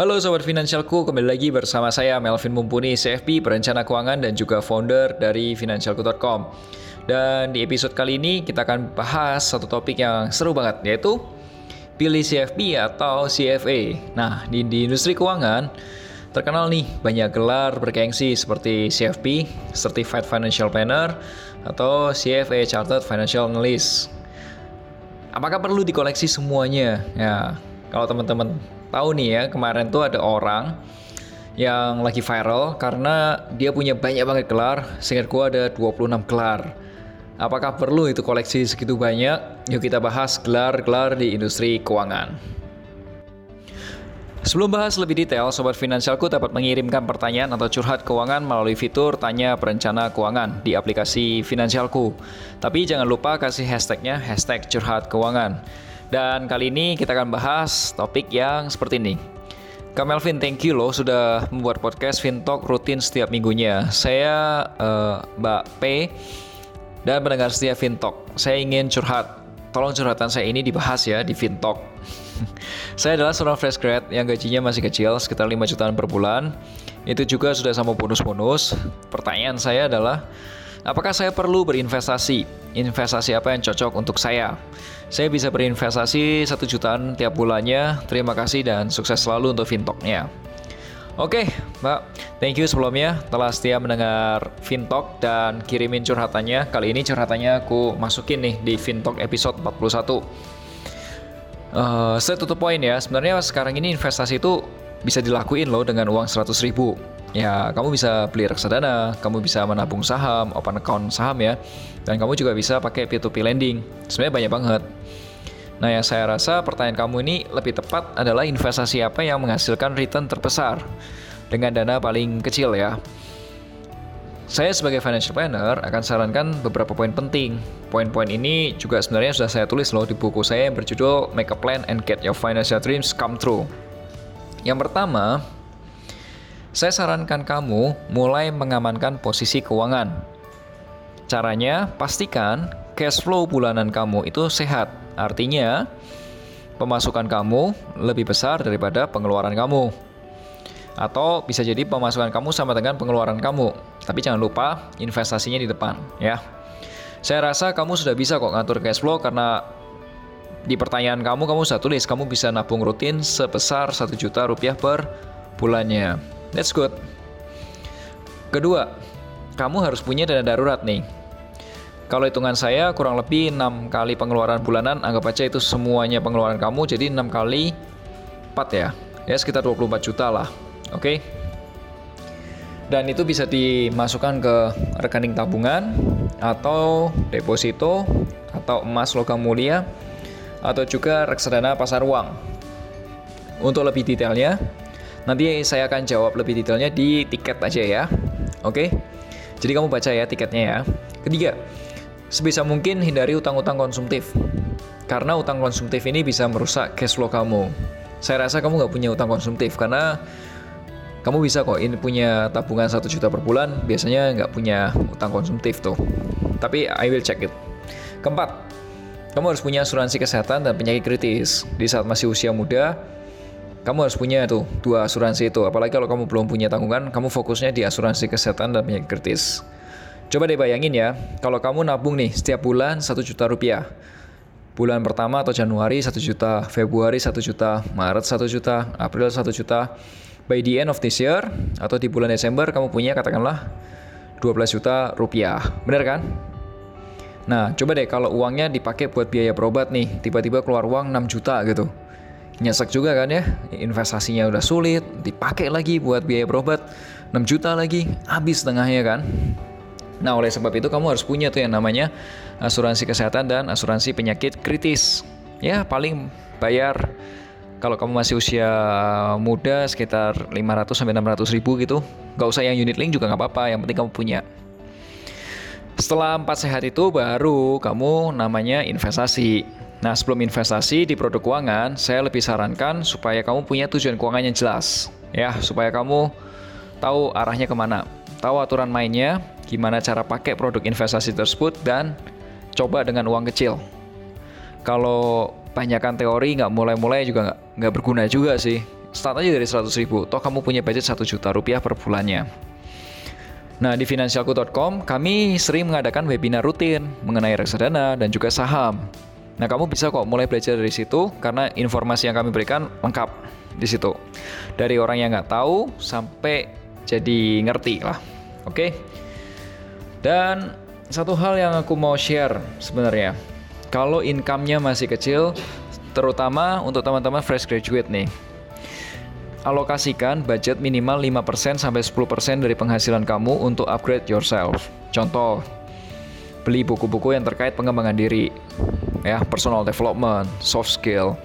Halo Sobat Finansialku, kembali lagi bersama saya Melvin Mumpuni, CFP, perencana keuangan dan juga founder dari Finansialku.com. Dan di episode kali ini kita akan bahas satu topik yang seru banget, yaitu pilih CFP atau CFA. Nah, di, di industri keuangan, terkenal nih banyak gelar bergengsi seperti CFP, Certified Financial Planner, atau CFA Chartered Financial Analyst. Apakah perlu dikoleksi semuanya? Ya, kalau teman-teman tahu nih ya, kemarin tuh ada orang yang lagi viral karena dia punya banyak banget gelar, seingat gua ada 26 gelar. Apakah perlu itu koleksi segitu banyak? Yuk kita bahas gelar-gelar di industri keuangan. Sebelum bahas lebih detail, Sobat Finansialku dapat mengirimkan pertanyaan atau curhat keuangan melalui fitur Tanya Perencana Keuangan di aplikasi Finansialku. Tapi jangan lupa kasih hashtagnya, hashtag curhat keuangan. Dan kali ini kita akan bahas topik yang seperti ini. Kak Melvin, thank you loh sudah membuat podcast Fintalk rutin setiap minggunya. Saya uh, Mbak P dan pendengar setia Fintalk. Saya ingin curhat. Tolong curhatan saya ini dibahas ya di Fintalk. saya adalah seorang fresh grad yang gajinya masih kecil, sekitar 5 jutaan per bulan. Itu juga sudah sama bonus-bonus. Pertanyaan saya adalah, apakah saya perlu berinvestasi? Investasi apa yang cocok untuk saya? Saya bisa berinvestasi satu jutaan tiap bulannya. Terima kasih dan sukses selalu untuk Fintoknya. Oke, Mbak. Thank you sebelumnya telah setia mendengar Fintalk dan kirimin curhatannya. Kali ini curhatannya aku masukin nih di Fintalk episode 41. Uh, saya tutup poin ya. Sebenarnya sekarang ini investasi itu bisa dilakuin loh dengan uang 100 ribu. Ya, kamu bisa beli reksadana, kamu bisa menabung saham, open account saham ya. Dan kamu juga bisa pakai P2P lending. Sebenarnya banyak banget. Nah, yang saya rasa pertanyaan kamu ini lebih tepat adalah investasi apa yang menghasilkan return terbesar dengan dana paling kecil ya. Saya sebagai financial planner akan sarankan beberapa poin penting. Poin-poin ini juga sebenarnya sudah saya tulis loh di buku saya yang berjudul Make a Plan and Get Your Financial Dreams Come True. Yang pertama, saya sarankan kamu mulai mengamankan posisi keuangan. Caranya, pastikan cash flow bulanan kamu itu sehat. Artinya, pemasukan kamu lebih besar daripada pengeluaran kamu. Atau bisa jadi pemasukan kamu sama dengan pengeluaran kamu. Tapi jangan lupa investasinya di depan ya. Saya rasa kamu sudah bisa kok ngatur cash flow karena di pertanyaan kamu kamu sudah tulis kamu bisa nabung rutin sebesar 1 juta rupiah per bulannya. That's good. Kedua, kamu harus punya dana darurat nih. Kalau hitungan saya kurang lebih 6 kali pengeluaran bulanan, anggap aja itu semuanya pengeluaran kamu, jadi 6 kali 4 ya. Ya sekitar 24 juta lah. Oke. Okay? Dan itu bisa dimasukkan ke rekening tabungan atau deposito atau emas logam mulia atau juga reksadana pasar uang. Untuk lebih detailnya, nanti saya akan jawab lebih detailnya di tiket aja ya. Oke. Jadi kamu baca ya tiketnya ya. Ketiga, sebisa mungkin hindari utang-utang konsumtif. Karena utang konsumtif ini bisa merusak cash flow kamu. Saya rasa kamu nggak punya utang konsumtif karena kamu bisa kok ini punya tabungan 1 juta per bulan, biasanya nggak punya utang konsumtif tuh. Tapi I will check it. Keempat, kamu harus punya asuransi kesehatan dan penyakit kritis. Di saat masih usia muda, kamu harus punya tuh dua asuransi itu. Apalagi kalau kamu belum punya tanggungan, kamu fokusnya di asuransi kesehatan dan penyakit kritis. Coba deh bayangin ya, kalau kamu nabung nih setiap bulan 1 juta rupiah. Bulan pertama atau Januari 1 juta, Februari 1 juta, Maret 1 juta, April 1 juta, by the end of this year atau di bulan Desember kamu punya katakanlah 12 juta rupiah. Bener kan? Nah, coba deh kalau uangnya dipakai buat biaya berobat nih, tiba-tiba keluar uang 6 juta gitu. Nyesek juga kan ya, investasinya udah sulit, dipakai lagi buat biaya berobat 6 juta lagi, habis tengahnya kan. Nah, oleh sebab itu kamu harus punya tuh yang namanya asuransi kesehatan dan asuransi penyakit kritis. Ya, paling bayar kalau kamu masih usia muda sekitar 500 sampai 600 ribu gitu, nggak usah yang unit link juga nggak apa-apa, yang penting kamu punya. Setelah empat sehat itu baru kamu namanya investasi. Nah, sebelum investasi di produk keuangan, saya lebih sarankan supaya kamu punya tujuan keuangan yang jelas. Ya, supaya kamu tahu arahnya ke mana. Tahu aturan mainnya, gimana cara pakai produk investasi tersebut, dan coba dengan uang kecil. Kalau banyakkan teori nggak mulai-mulai juga nggak, nggak berguna juga sih. Start aja dari 100 ribu, toh kamu punya budget 1 juta rupiah per bulannya. Nah, di finansialku.com kami sering mengadakan webinar rutin mengenai reksadana dan juga saham. Nah, kamu bisa kok mulai belajar dari situ karena informasi yang kami berikan lengkap di situ. Dari orang yang nggak tahu sampai jadi ngerti lah. Oke. Dan satu hal yang aku mau share sebenarnya. Kalau income-nya masih kecil, terutama untuk teman-teman fresh graduate nih alokasikan budget minimal 5% sampai 10% dari penghasilan kamu untuk upgrade yourself. Contoh, beli buku-buku yang terkait pengembangan diri, ya, personal development, soft skill.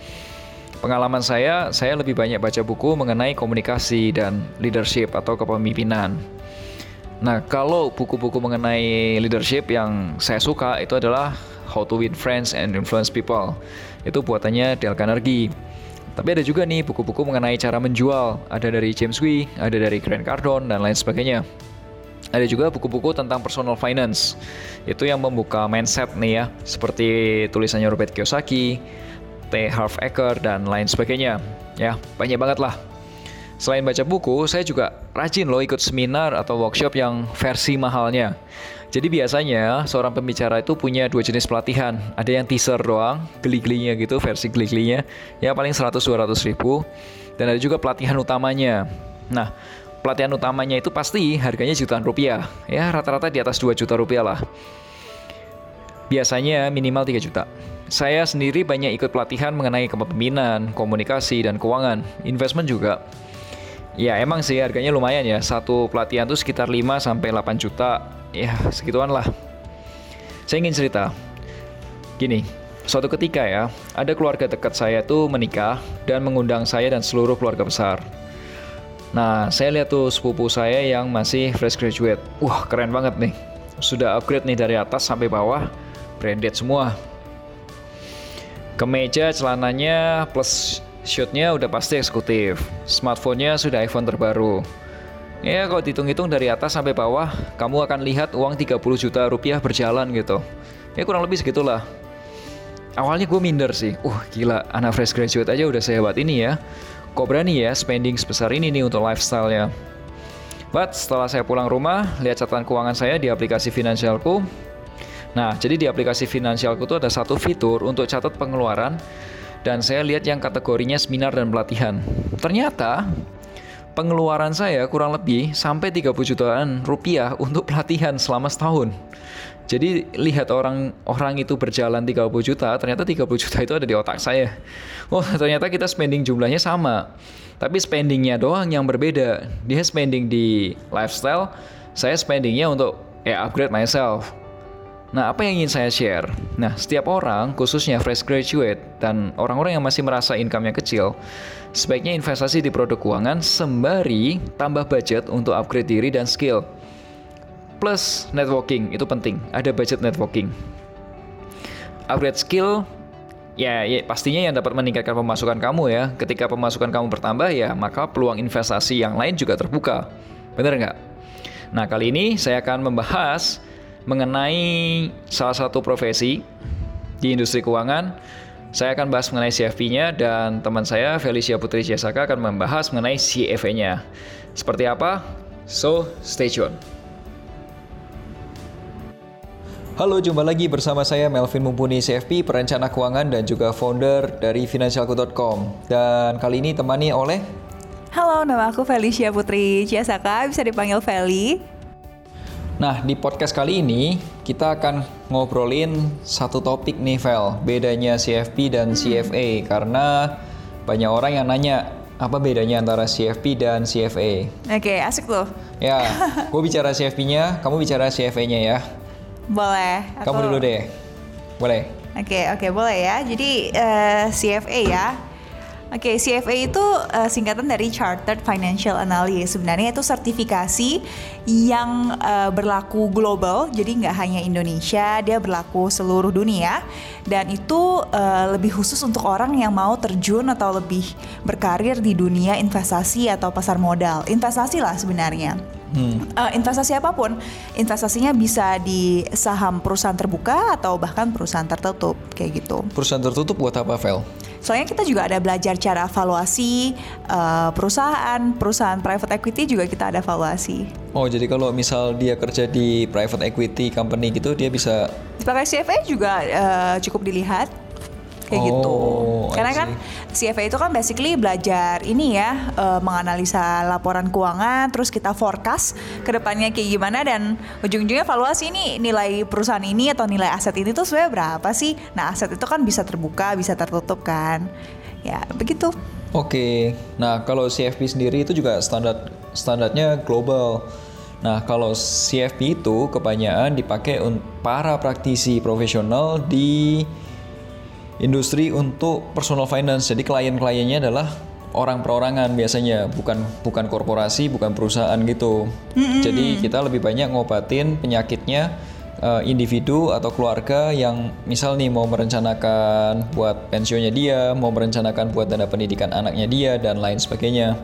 Pengalaman saya, saya lebih banyak baca buku mengenai komunikasi dan leadership atau kepemimpinan. Nah, kalau buku-buku mengenai leadership yang saya suka itu adalah How to Win Friends and Influence People. Itu buatannya Dale Carnegie. Tapi ada juga nih buku-buku mengenai cara menjual. Ada dari James Wee, ada dari Grant Cardone, dan lain sebagainya. Ada juga buku-buku tentang personal finance. Itu yang membuka mindset nih ya, seperti tulisannya Robert Kiyosaki, T. Harv Eker, dan lain sebagainya. Ya, banyak banget lah. Selain baca buku, saya juga rajin loh ikut seminar atau workshop yang versi mahalnya. Jadi biasanya seorang pembicara itu punya dua jenis pelatihan. Ada yang teaser doang, geli-gelinya gitu, versi geli-gelinya. Ya paling 100-200 ribu. Dan ada juga pelatihan utamanya. Nah, pelatihan utamanya itu pasti harganya jutaan rupiah. Ya rata-rata di atas 2 juta rupiah lah. Biasanya minimal 3 juta. Saya sendiri banyak ikut pelatihan mengenai kepemimpinan, komunikasi, dan keuangan. Investment juga. Ya emang sih harganya lumayan ya. Satu pelatihan tuh sekitar 5 sampai 8 juta ya segituan lah. Saya ingin cerita. Gini suatu ketika ya ada keluarga dekat saya tuh menikah dan mengundang saya dan seluruh keluarga besar. Nah saya lihat tuh sepupu saya yang masih fresh graduate. Wah keren banget nih. Sudah upgrade nih dari atas sampai bawah. Branded semua. Kemeja celananya plus shootnya udah pasti eksekutif. Smartphone-nya sudah iPhone terbaru Ya kalau dihitung-hitung dari atas sampai bawah, kamu akan lihat uang 30 juta rupiah berjalan gitu. Ya kurang lebih segitulah. Awalnya gue minder sih, uh gila anak fresh graduate aja udah sehebat ini ya. Kok berani ya spending sebesar ini nih untuk lifestyle ya. But setelah saya pulang rumah, lihat catatan keuangan saya di aplikasi finansialku. Nah, jadi di aplikasi finansialku tuh ada satu fitur untuk catat pengeluaran dan saya lihat yang kategorinya seminar dan pelatihan. Ternyata pengeluaran saya kurang lebih sampai 30 jutaan rupiah untuk pelatihan selama setahun. Jadi lihat orang orang itu berjalan 30 juta, ternyata 30 juta itu ada di otak saya. Oh, ternyata kita spending jumlahnya sama. Tapi spendingnya doang yang berbeda. Dia spending di lifestyle, saya spendingnya untuk ya upgrade myself. Nah, apa yang ingin saya share? Nah, setiap orang, khususnya fresh graduate dan orang-orang yang masih merasa income-nya kecil, sebaiknya investasi di produk keuangan sembari tambah budget untuk upgrade diri dan skill. Plus networking, itu penting. Ada budget networking. Upgrade skill, ya, ya pastinya yang dapat meningkatkan pemasukan kamu ya. Ketika pemasukan kamu bertambah ya, maka peluang investasi yang lain juga terbuka. Bener nggak? Nah, kali ini saya akan membahas mengenai salah satu profesi di industri keuangan. Saya akan bahas mengenai CFP-nya dan teman saya Felicia Putri Jasaka akan membahas mengenai CFA-nya. Seperti apa? So, stay tune. Halo, jumpa lagi bersama saya Melvin Mumpuni CFP, perencana keuangan dan juga founder dari financialku.com. Dan kali ini temani oleh Halo, nama aku Felicia Putri Ciasaka, bisa dipanggil Feli. Nah, di podcast kali ini kita akan ngobrolin satu topik nih, Vel. Bedanya CFP dan hmm. CFA karena banyak orang yang nanya apa bedanya antara CFP dan CFA. Oke, okay, asik tuh. Ya, gue bicara CFP-nya, kamu bicara CFA-nya ya. Boleh. Aku... Kamu dulu deh. Boleh. Oke, okay, oke, okay, boleh ya. Jadi uh, eh, CFA ya. Oke, CFA itu uh, singkatan dari Chartered Financial Analyst. Sebenarnya itu sertifikasi yang uh, berlaku global, jadi nggak hanya Indonesia, dia berlaku seluruh dunia. Dan itu uh, lebih khusus untuk orang yang mau terjun atau lebih berkarir di dunia investasi atau pasar modal. Investasi lah sebenarnya. Hmm. Uh, investasi apa pun, investasinya bisa di saham perusahaan terbuka atau bahkan perusahaan tertutup kayak gitu. Perusahaan tertutup buat apa, Vel? Soalnya kita juga ada belajar cara evaluasi uh, perusahaan, perusahaan private equity juga kita ada evaluasi. Oh, jadi kalau misal dia kerja di private equity company gitu, dia bisa pakai CFA juga uh, cukup dilihat kayak gitu. Oh, I Karena kan CFA itu kan basically belajar ini ya uh, menganalisa laporan keuangan, terus kita forecast ke depannya kayak gimana dan ujung-ujungnya evaluasi ini nilai perusahaan ini atau nilai aset ini tuh sebenarnya berapa sih? Nah aset itu kan bisa terbuka, bisa tertutup kan, ya begitu. Oke, nah kalau CFP sendiri itu juga standar standarnya global. Nah kalau CFP itu kebanyakan dipakai untuk para praktisi profesional di industri untuk personal finance. Jadi klien-kliennya adalah orang perorangan biasanya, bukan bukan korporasi, bukan perusahaan gitu. Hmm. Jadi kita lebih banyak ngobatin penyakitnya uh, individu atau keluarga yang misal nih mau merencanakan buat pensiunnya dia, mau merencanakan buat dana pendidikan anaknya dia dan lain sebagainya.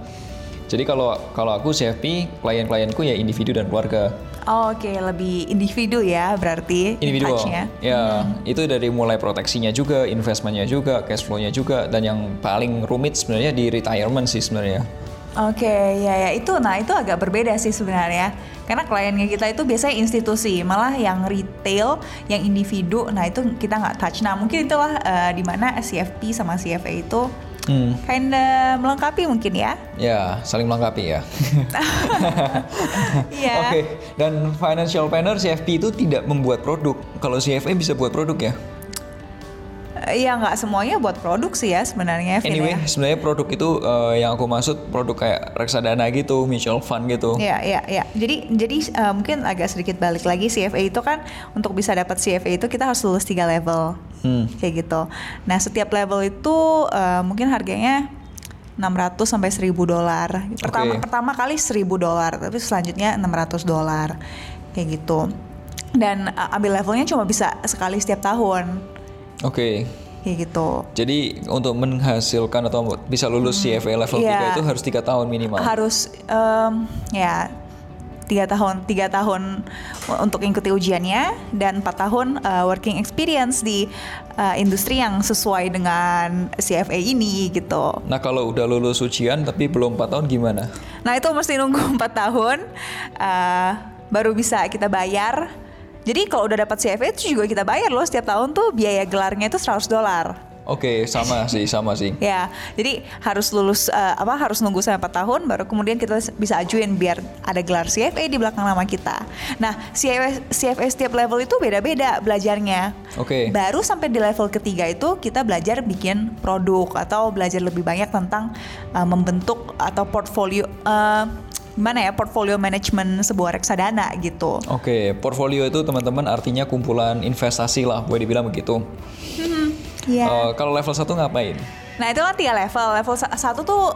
Jadi kalau kalau aku CFP, klien-klienku ya individu dan keluarga. Oh, Oke, lebih individu ya berarti Individual. touch-nya. Ya, itu dari mulai proteksinya juga, investmentnya juga, cash flow-nya juga, dan yang paling rumit sebenarnya di retirement sih sebenarnya. Oke, ya ya itu nah itu agak berbeda sih sebenarnya. Karena kliennya kita itu biasanya institusi, malah yang retail, yang individu, nah itu kita nggak touch. Nah mungkin itulah uh, di mana CFP sama CFA itu Hmm. kinda melengkapi mungkin ya. Ya, saling melengkapi ya. Iya. Oke, dan financial planner CFP itu tidak membuat produk. Kalau CFA bisa buat produk ya. Ya nggak semuanya buat produk sih ya sebenarnya. Vin, Anyway, ya. sebenarnya produk itu eh, yang aku maksud produk kayak reksadana gitu, mutual fund gitu. Ya, ya, ya. Jadi, jadi uh, mungkin agak sedikit balik lagi CFA itu kan untuk bisa dapat CFA itu kita harus lulus tiga level, Hmm. kayak gitu. Nah, setiap level itu uh, mungkin harganya 600 sampai 1000 dolar. Pertama Oke. pertama kali 1000 dolar, tapi selanjutnya 600 dolar, kayak gitu. Dan uh, ambil levelnya cuma bisa sekali setiap tahun, Oke. kayak gitu. Jadi untuk menghasilkan atau bisa lulus CFA level Iya. 3 itu harus tiga tahun minimal. harus em, ya tiga tahun tiga tahun untuk mengikuti ujiannya dan empat tahun uh, working experience di uh, industri yang sesuai dengan CFA ini gitu. Nah kalau udah lulus ujian tapi belum 4 tahun gimana? Nah itu mesti nunggu empat tahun uh, baru bisa kita bayar. Jadi kalau udah dapat CFA itu juga kita bayar loh setiap tahun tuh biaya gelarnya itu 100 dolar. Oke sama sih sama sih. Ya, jadi harus lulus uh, apa harus nunggu sampai 4 tahun baru kemudian kita bisa ajuin biar ada gelar CFA di belakang nama kita. Nah, CFA, CFA setiap level itu beda-beda belajarnya. Oke. Baru sampai di level ketiga itu kita belajar bikin produk atau belajar lebih banyak tentang uh, membentuk atau portfolio uh, gimana ya portfolio manajemen sebuah reksadana gitu. Oke, portfolio itu teman-teman artinya kumpulan investasi lah, boleh dibilang begitu. Iya. Eh, kalau level 1 ngapain? Nah itu kan tiga level. Level sa- satu tuh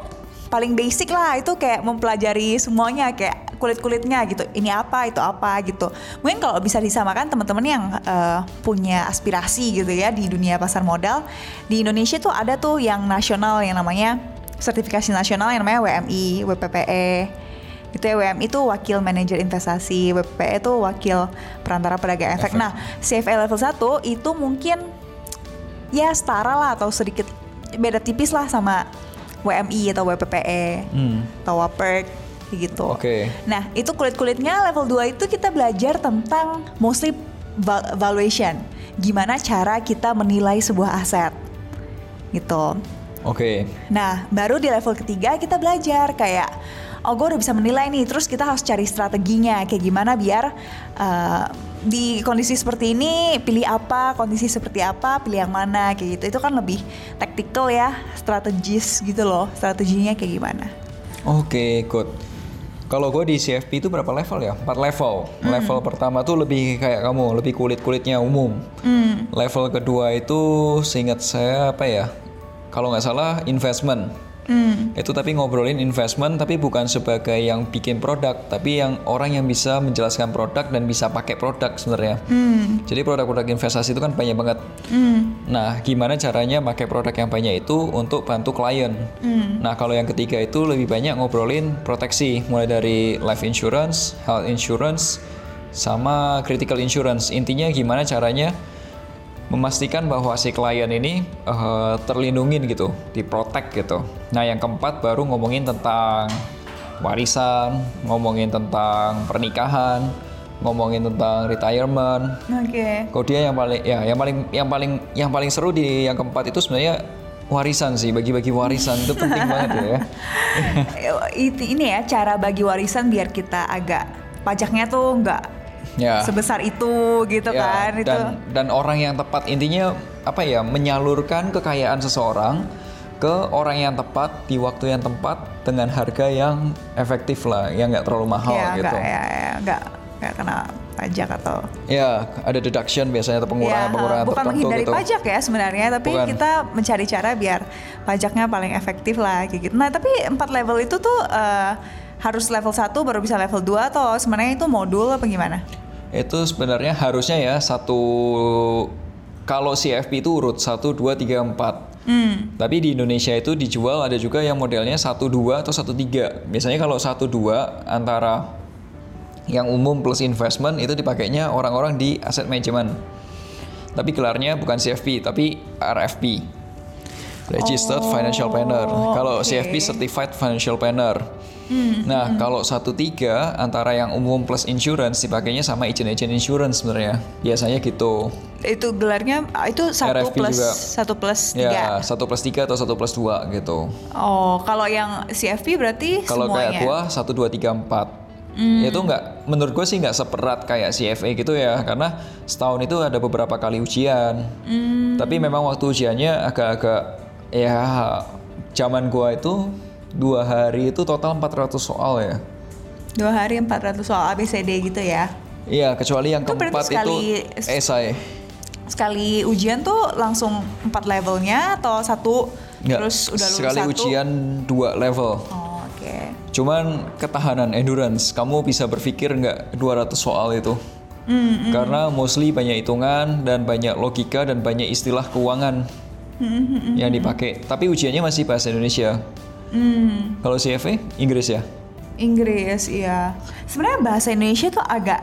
paling basic lah. Itu kayak mempelajari semuanya kayak kulit-kulitnya gitu. Ini apa, itu apa gitu. Mungkin kalau bisa disamakan teman-teman yang eh, punya aspirasi gitu ya di dunia pasar modal. Di Indonesia tuh ada tuh yang nasional yang namanya sertifikasi nasional yang namanya WMI, WPPE. Itu WMI itu wakil manajer investasi, WPPE itu wakil perantara pedagang efek. Efek. Nah, CFA level 1 itu mungkin ya setara lah atau sedikit beda tipis lah sama WMI atau WPPE Hmm. atau WAPERK gitu. Oke. Nah, itu kulit-kulitnya level 2 itu kita belajar tentang mostly val- valuation. Gimana cara kita menilai sebuah aset. Gitu. Oke. Nah, baru di level ketiga kita belajar kayak oh gue udah bisa menilai nih, terus kita harus cari strateginya kayak gimana biar uh, di kondisi seperti ini pilih apa, kondisi seperti apa, pilih yang mana kayak gitu. Itu kan lebih tactical ya, strategis gitu loh, strateginya kayak gimana. Oke, good. Kalau gue di CFP itu berapa level ya? 4 level. Hmm. Level pertama tuh lebih kayak kamu, lebih kulit-kulitnya umum. Hmm. Level kedua itu seingat saya apa ya? kalau nggak salah investment. Hmm. Itu tapi ngobrolin investment tapi bukan sebagai yang bikin produk, tapi yang orang yang bisa menjelaskan produk dan bisa pakai produk sebenarnya. Hmm. Jadi produk-produk investasi itu kan banyak banget. Hmm. Nah, gimana caranya pakai produk yang banyak itu untuk bantu klien? Hmm. Nah, kalau yang ketiga itu lebih banyak ngobrolin proteksi, mulai dari life insurance, health insurance, sama critical insurance. Intinya gimana caranya memastikan bahwa si klien ini eh, terlindungin gitu, diprotek gitu. Nah, yang keempat baru ngomongin tentang warisan, ngomongin tentang pernikahan, ngomongin tentang retirement, Oke. kalau dia yang paling ya yang paling yang paling yang paling seru di yang keempat itu sebenarnya warisan sih bagi-bagi warisan itu penting banget ya. Itu ini ya cara bagi warisan biar kita agak pajaknya tuh nggak Ya. sebesar itu gitu Ya, kan itu. dan dan orang yang tepat intinya apa ya menyalurkan kekayaan seseorang ke orang yang tepat di waktu yang tepat dengan harga yang efektif lah yang nggak terlalu mahal ya, gitu. ya, ya, nggak nggak kena pajak atau Ya ada deduction biasanya atau pengurangan Ya, pengurangan bukan tertentu menghindari gitu. pajak ya sebenarnya, tapi Bukan. kita mencari cara biar pajaknya paling efektif lah kayak gitu. Nah, tapi empat level itu tuh eh, harus level 1 baru bisa level 2 atau sebenarnya itu modul apa gimana? Itu sebenarnya harusnya ya satu kalau CFP itu urut 1 2 3 4. Hmm. Tapi di Indonesia itu dijual ada juga yang modelnya 1 2 atau 1 3. Biasanya kalau 1 2 antara yang umum plus investment itu dipakainya orang-orang di asset management. Tapi gelarnya bukan CFP tapi RFP. Registered Oh, Financial Planner. Kalau oke. CFP Certified Financial Planner. nah, kalau satu tiga antara yang umum plus insurance dipakainya sama agent-agent insurance sebenarnya. Biasanya gitu. Itu gelarnya ah, itu satu RFP plus juga. satu plus tiga. Ya, satu plus tiga atau satu plus dua gitu. Oh, kalau yang CFP berarti Kalau semuanya. kayak gua satu dua tiga empat. Itu nggak, menurut gue sih nggak seberat kayak CFA gitu ya, karena setahun itu ada beberapa kali ujian. Tapi memang waktu ujiannya agak-agak ya zaman gua itu dua hari itu total 400 soal ya. Dua hari 400 soal ABCD gitu ya. Iya, kecuali yang Itu keempat itu sekali- esai. Sekali ujian tuh langsung empat levelnya atau satu Nggak, terus udah lulus sekali satu? ujian dua level. Oh, oke. Cuman ketahanan endurance, kamu bisa berpikir nggak 200 soal itu? Hmm, Karena mostly banyak hitungan dan banyak logika dan banyak istilah keuangan Hmm, yang dipakai. Tapi ujiannya masih bahasa Indonesia. Hmm, Kalau CFA Inggris ya, Inggris iya. Sebenarnya bahasa Indonesia tuh agak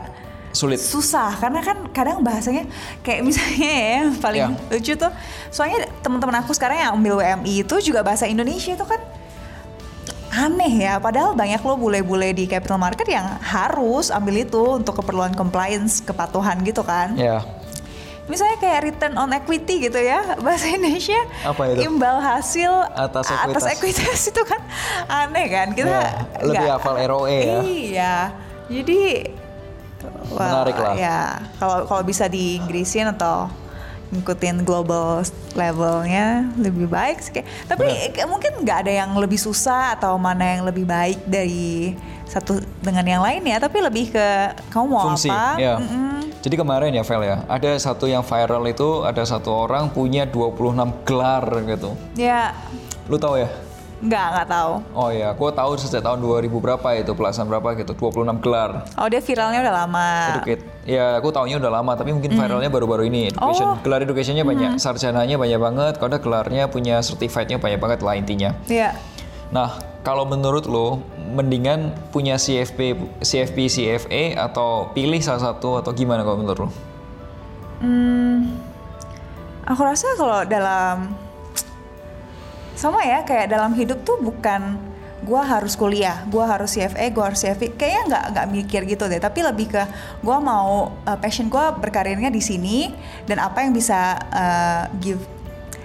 sulit. susah karena kan kadang bahasanya kayak misalnya ya paling Ya. lucu tuh soalnya teman-teman aku sekarang yang ambil WMI itu juga bahasa Indonesia itu kan aneh ya padahal banyak loh bule-bule di capital market yang harus ambil itu untuk keperluan compliance kepatuhan gitu kan Ya, misalnya kayak return on equity gitu ya bahasa Indonesia Apa itu? imbal hasil Atas atas ekuitas. ekuitas itu kan aneh kan kita Ya, lebih hafal ROE ya. iya jadi well, Menarik lah. ya kalau kalau bisa di Inggrisin atau ngikutin global levelnya lebih baik sih kayak tapi kayak mungkin nggak ada yang lebih susah atau mana yang lebih baik dari satu dengan yang lain ya tapi lebih ke kamu mau Fungsi, apa ya. Mm-mm. Jadi kemarin ya Vel ya, ada satu yang viral itu ada satu orang punya 26 gelar gitu. ya Lu tahu ya? Nggak nggak tahu Oh ya, gua tahu sejak tahun 2000 berapa itu pelaksanaan berapa gitu, 26 gelar. oh dia viralnya udah lama Educate. Ya, aku taunya udah lama, tapi mungkin viralnya baru-baru ini. Education. Oh. Gelar educationnya banyak, sarjananya banyak banget, kalau ada gelarnya punya certified-nya banyak banget lah intinya. ya Nah, kalau menurut lo, mendingan punya CFP, CFP, CFA atau pilih salah satu atau gimana kalau menurut lo? Hmm, aku rasa kalau dalam sama ya kayak dalam hidup tuh bukan gua harus kuliah, gua harus CFA, gua harus CFP. Kayaknya nggak nggak mikir gitu deh. Tapi lebih ke gua mau uh, passion gua berkarirnya di sini dan apa yang bisa uh, give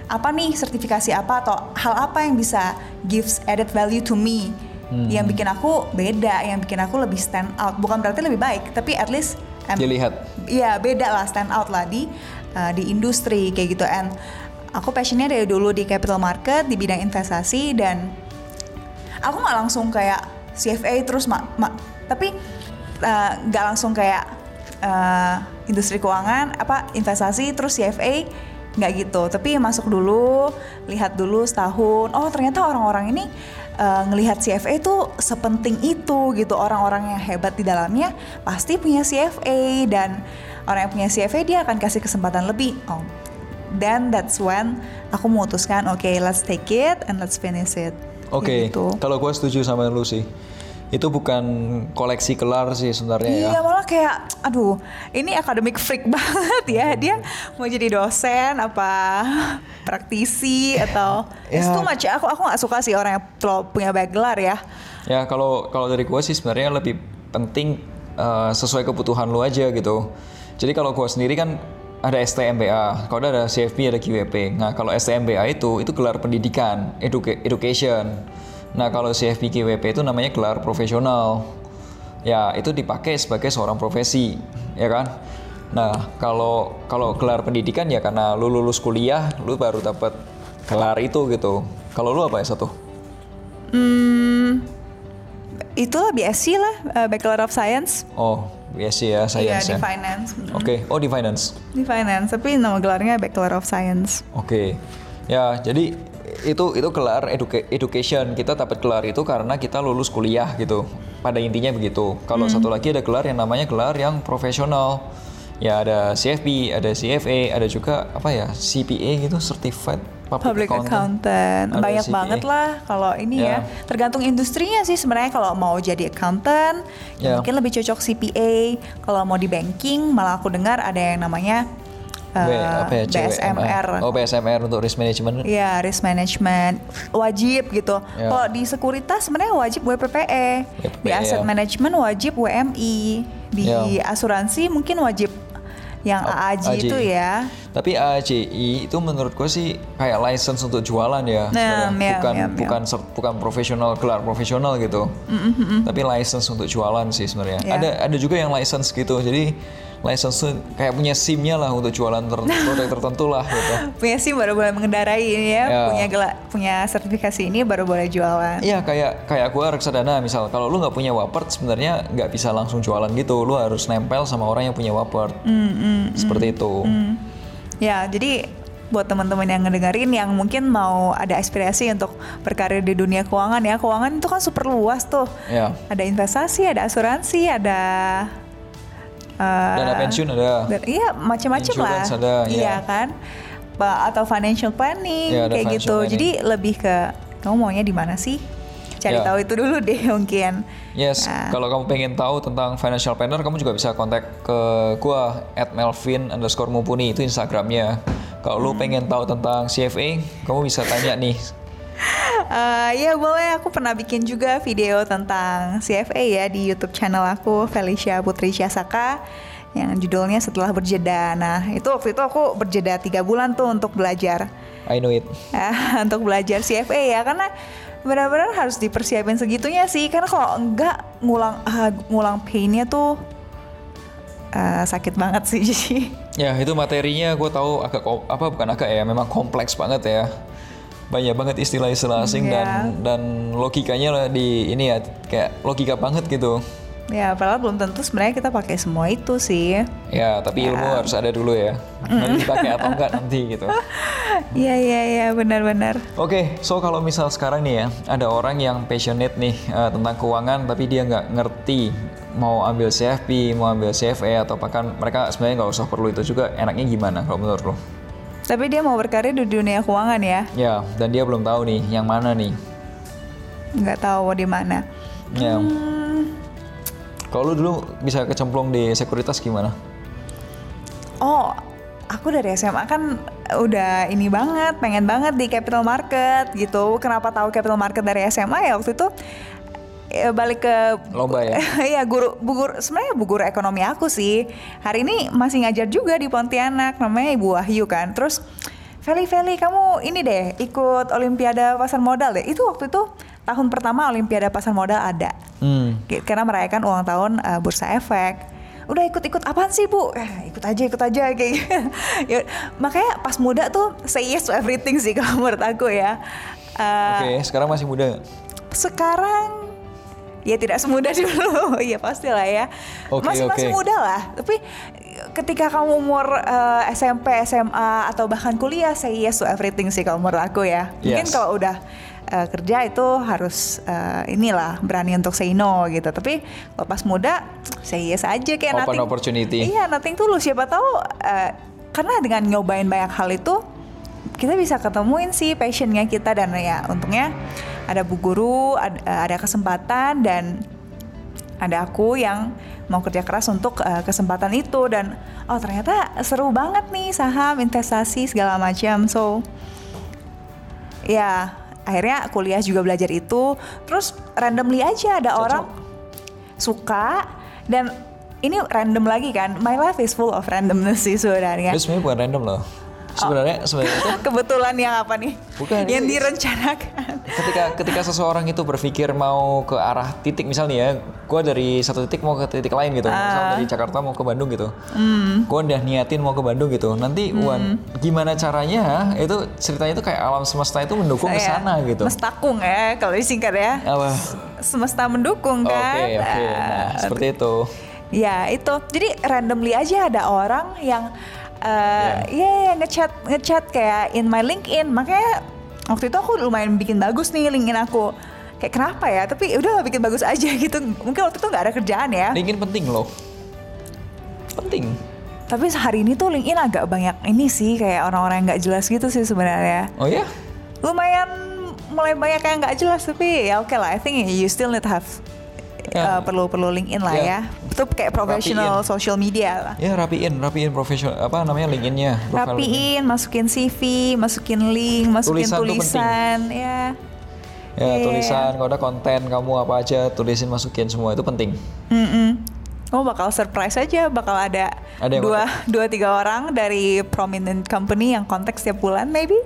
apa nih sertifikasi apa atau hal apa yang bisa gives added value to me yang bikin aku beda, yang bikin aku lebih stand out. Bukan berarti lebih baik, tapi at least I'm- Dilihat. Iya beda lah stand out lah di uh, di industri kayak gitu and aku passionnya dari dulu di capital market di bidang investasi dan aku nggak langsung kayak CFA terus mak, mak- tapi uh, nggak langsung kayak uh, industri keuangan apa investasi terus CFA nggak gitu. Tapi masuk dulu lihat dulu setahun oh ternyata orang-orang ini uh, ngelihat CFA itu sepenting itu gitu. Orang-orang yang hebat di dalamnya pasti punya CFA dan orang yang punya CFA dia akan kasih kesempatan lebih. Oh then that's when aku memutuskan oke okay, let's take it and let's finish it oke okay. gitu. kalau gue setuju sama lu sih itu bukan koleksi kelar sih sebenarnya iya, ya. Iya malah kayak, aduh, ini akademik freak banget ya. Dia mau jadi dosen apa praktisi atau ya. itu macam aku aku nggak suka sih orang yang punya gelar ya. Ya kalau kalau dari gue sih sebenarnya lebih penting uh, sesuai kebutuhan lu aja gitu. Jadi kalau gue sendiri kan ada STMBA, kalau ada CFP ada QWP. Nah kalau STMBA itu itu gelar pendidikan, educa education. Nah, kalau CFPKWP itu namanya gelar profesional. Ya, itu dipakai sebagai seorang profesi, ya kan? Nah, kalau kalau gelar pendidikan ya karena lu lulus kuliah, lu baru dapat gelar itu gitu. Kalau lu apa ya satu? Hmm, itulah BSc lah, uh, Bachelor of Science. Oh, BSc ya, Science Iya, di ya. Finance. Oke, okay. oh di Finance. Di Finance, tapi nama gelarnya Bachelor of Science. Oke. Okay. Ya, jadi itu itu gelar educa education kita dapat gelar itu karena kita lulus kuliah gitu pada intinya begitu kalau hmm. satu lagi ada gelar yang namanya gelar yang profesional ya ada CFP ada CFA ada juga apa ya CPA gitu certified public, public accountant, accountant. banyak CPA. banget lah kalau ini yeah. ya tergantung industrinya sih sebenarnya kalau mau jadi accountant yeah. mungkin lebih cocok CPA kalau mau di banking malah aku dengar ada yang namanya B, apa ya, BSMR. Oh BSMR untuk risk management. Iya risk management wajib gitu. Ya. Kalau di sekuritas sebenarnya wajib WPPE. WPPE di aset ya. management wajib WMI. Di ya. asuransi mungkin wajib yang AAJ, AJ. itu ya. Tapi AAJI itu menurut gue sih kayak license untuk jualan ya, nah, ya bukan ya, bukan ya. bukan profesional gelar profesional gitu. Mm -hmm. Tapi license untuk jualan sih sebenarnya. Ya. Ada ada juga yang license gitu. Jadi license kayak punya SIM-nya lah untuk jualan ter produk tertentu lah gitu. punya SIM baru boleh mengendarai ini ya, ya. punya gela punya sertifikasi ini baru boleh jualan. Iya kayak kayak aku reksadana misal kalau lu nggak punya Wapert sebenarnya nggak bisa langsung jualan gitu, lu harus nempel sama orang yang punya Wapert. Mm, mm, Seperti mm, itu. Mm. Ya jadi buat teman-teman yang ngedengerin yang mungkin mau ada aspirasi untuk berkarir di dunia keuangan ya keuangan itu kan super luas tuh ya. ada investasi ada asuransi ada uh, dana pensiun ada dan, iya macam-macam lah ada, iya ya. kan atau financial planning ya, kayak gitu planning. jadi lebih ke kamu maunya di mana sih cari ya. tahu itu dulu deh mungkin yes nah. kalau kamu pengen tahu tentang financial planner kamu juga bisa kontak ke gua at melvin underscore mumpuni itu instagramnya kalau hmm. lu pengen tahu tentang CFA kamu bisa tanya nih uh, ya boleh aku pernah bikin juga video tentang CFA ya di YouTube channel aku Felicia Putri Syasaka yang judulnya setelah berjeda. Nah itu waktu itu aku berjeda tiga bulan tuh untuk belajar. I know it. untuk belajar CFA ya karena benar-benar harus dipersiapin segitunya sih karena kalau enggak ngulang uh, ngulang painnya tuh uh, sakit banget sih ya itu materinya gue tahu agak apa bukan agak ya memang kompleks banget ya banyak banget istilah-istilah asing yeah. dan dan logikanya lah di ini ya kayak logika banget gitu. Ya, padahal belum tentu sebenarnya kita pakai semua itu sih. Ya, tapi ya. ilmu harus ada dulu ya. Nanti dipakai atau enggak nanti gitu. Iya, iya, iya, benar-benar. Oke, okay, so kalau misal sekarang nih ya, ada orang yang passionate nih uh, tentang keuangan, tapi dia nggak ngerti mau ambil CFP, mau ambil CFA, atau bahkan mereka sebenarnya nggak usah perlu itu juga, enaknya gimana kalau menurut lo? Tapi dia mau berkarir di dunia keuangan ya? Ya, dan dia belum tahu nih yang mana nih. Nggak tahu di mana. Ya. Hmm. Kalau lu dulu bisa kecemplung di sekuritas gimana? Oh, aku dari SMA kan udah ini banget, pengen banget di capital market gitu. Kenapa tahu capital market dari SMA ya waktu itu ya balik ke lomba ya? Iya guru bu guru sebenarnya bu guru ekonomi aku sih. Hari ini masih ngajar juga di Pontianak namanya Ibu Wahyu kan. Terus Feli Feli kamu ini deh ikut Olimpiade pasar modal deh. Itu waktu itu tahun pertama Olimpiade pasar modal ada. Hmm. karena merayakan ulang tahun uh, Bursa Efek. Udah ikut-ikut apaan sih bu? Eh, ikut aja ikut aja kayak gitu. ya, makanya pas muda tuh say yes to everything sih kalau menurut aku ya. Uh, oke okay, sekarang masih muda sekarang ya tidak semudah dulu. Ya pastilah ya. Oke, masih masih oke. muda lah. Tapi ketika kamu umur eh, SMP SMA atau bahkan kuliah say yes to everything sih kalau menurut aku ya. Mungkin Yes. kalau udah eh, kerja itu harus eh, inilah berani untuk say no gitu. Tapi kalau pas muda say yes aja kayak Open nothing. opportunity. iya nothing tulus. Siapa tahu eh, karena dengan nyobain banyak hal itu kita bisa ketemuin sih passionnya kita dan ya untungnya ada bu guru ada, ada kesempatan dan ada aku yang mau kerja keras untuk eh, kesempatan itu dan oh ternyata seru banget nih saham investasi segala macam so ya akhirnya kuliah juga belajar itu terus randomly aja ada Cocok. orang suka dan ini random lagi kan my life is full of randomness sih sebenarnya Itu sebenarnya bukan random loh. Sebenarnya sebenarnya itu kebetulan yang apa nih? Bukan, yang itu- direncanakan. Ketika ketika seseorang itu berpikir mau ke arah titik misalnya ya, gue dari satu titik mau ke titik lain gitu, misal dari Jakarta mau ke Bandung gitu, gue udah niatin mau ke Bandung gitu, nanti wan, gimana caranya itu ceritanya itu kayak alam semesta itu mendukung ke Saya sana gitu. mestakung ya kalau disingkat ya. Apa? semesta mendukung Oke kan? Oke, Ah, nah seperti itu. Ya itu, jadi randomly aja ada orang yang uh, ya ngechat ngechat kayak in my LinkedIn, makanya waktu itu aku lumayan bikin bagus nih LinkedIn aku. Kayak kenapa ya? Tapi udah bikin bagus aja gitu. Mungkin waktu itu nggak ada kerjaan ya. LinkedIn penting loh. Penting. Tapi hari ini tuh LinkedIn agak banyak ini sih kayak orang-orang yang nggak jelas gitu sih sebenarnya. Oh ya? Lumayan mulai banyak yang nggak jelas tapi ya oke lah. I think you still need to have Ya. uh, perlu perlu LinkedIn lah Ya. ya. Itu kayak professional Rapiin. social media lah. Ya rapiin, rapiin profesional apa namanya LinkedIn-nya. profile LinkedIn. rapiin, masukin CV, masukin link, masukin Tulisan tulisan, ya. Ya Iya. tulisan, kalau ada konten kamu apa aja tulisin masukin semua itu penting. Mm-mm. Oh bakal surprise aja, bakal ada, Ada dua dua tiga orang dari prominent company yang kontak setiap bulan, maybe.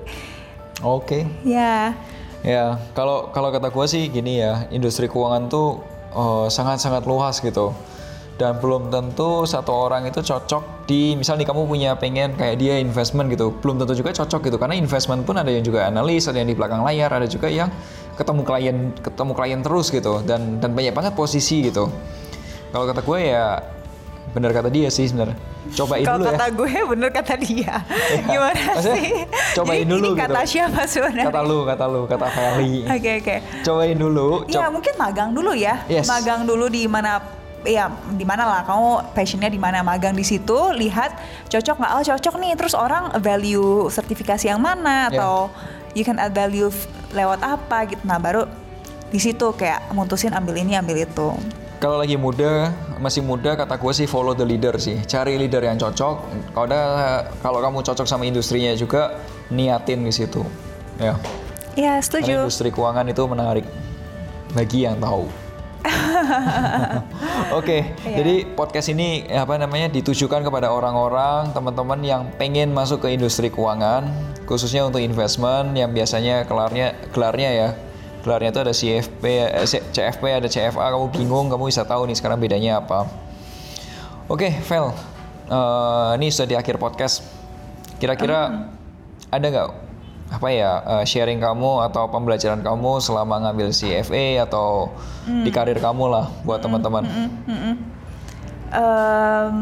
Oke. Ya, Ya, kalau kalau kata gue sih gini ya, industri keuangan tuh eh, sangat-sangat luas gitu. Dan belum tentu satu orang itu cocok di, misal nih kamu punya pengen kayak dia investment gitu, belum tentu juga cocok gitu. Karena investment pun ada yang juga analis, ada yang di belakang layar, ada juga yang ketemu klien, ketemu klien terus gitu. Dan dan banyak banget posisi gitu. Kalau kata gue ya bener kata dia sih sebenarnya. Cobain kalau dulu ya. kata gue bener kata dia. Gimana Maksudnya, sih? cobain Jadi dulu ini kata gitu. siapa sebenarnya? Kata lu, kata lu, kata Feli. Oke oke. Cobain dulu. Ya cob- mungkin magang dulu ya. Yes. Magang dulu di mana ya di mana lah kamu passionnya di mana magang di situ lihat cocok nggak oh cocok nih terus orang value sertifikasi yang mana Ya. atau you can add value lewat apa gitu nah baru di situ kayak mutusin ambil ini ambil itu Kalau lagi muda, masih muda, kata gue sih follow the leader sih. Cari leader yang cocok. Kalau ada, kalau kamu cocok sama industrinya juga, niatin di situ. Ya. ya Karena setuju industri keuangan itu menarik bagi yang tahu. Oke, Iya. jadi podcast ini apa namanya ditujukan kepada orang-orang, teman-teman yang pengen masuk ke industri keuangan, khususnya untuk investment yang biasanya kelarnya gelarnya ya. Gelarnya itu ada CFP, eh, CFP, ada CFA, kamu bingung, kamu bisa tahu nih sekarang bedanya apa. Oke, Vel, eh, ini sudah di akhir podcast. Kira-kira ada nggak apa ya eh, sharing kamu atau pembelajaran kamu selama ngambil CFA atau di karir kamu lah buat teman-teman? Em,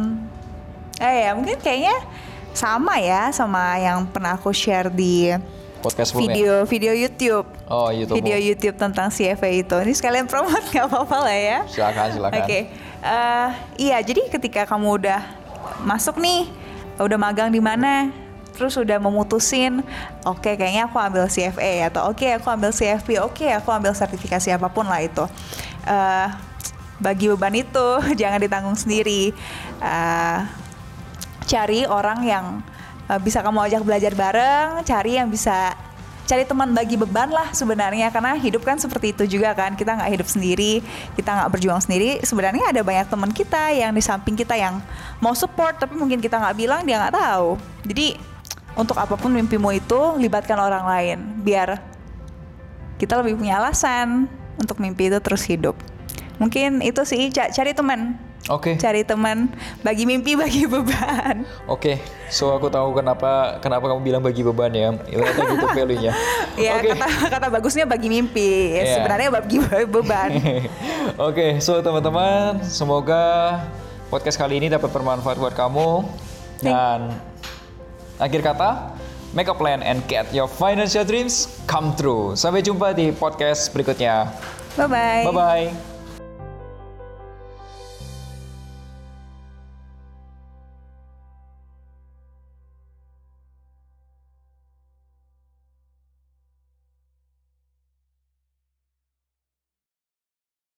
eh ya mungkin kayaknya sama ya sama yang pernah aku share di Podcast sebelumnya? video video YouTube Oh, YouTube. video YouTube tentang CFA itu ini sekalian promote nggak apa-apa lah ya Silakan, silakan. Oke, eh, iya jadi ketika kamu udah masuk nih, udah magang di mana, terus udah memutusin, oke kayaknya aku ambil CFA atau oke aku ambil CFP, oke aku ambil sertifikasi apa pun lah itu. Eh, bagi beban itu jangan ditanggung sendiri. Eh, cari orang yang bisa kamu ajak belajar bareng, cari yang bisa cari teman bagi beban lah sebenarnya. Karena hidup kan seperti itu juga kan kita nggak hidup sendiri kita nggak berjuang sendiri. Sebenarnya ada banyak teman kita yang di samping kita yang mau support tapi mungkin kita nggak bilang dia nggak tahu. Jadi untuk apa pun mimpimu itu libatkan orang lain biar kita lebih punya alasan untuk mimpi itu terus hidup. Mungkin itu sih ca- cari teman Oke. Cari teman, bagi mimpi, bagi beban. Oke, so aku tahu kenapa kenapa kamu bilang bagi beban ya. Ternyata gitu value-nya. Ya Oke. kata kata bagusnya bagi mimpi. Iya. Sebenarnya bagi beban. Oke, so teman-teman, semoga podcast kali ini dapat bermanfaat buat kamu. Dan akhir kata, make a plan and get your financial dreams come true. Sampai jumpa di podcast berikutnya. Bye bye. Bye-bye.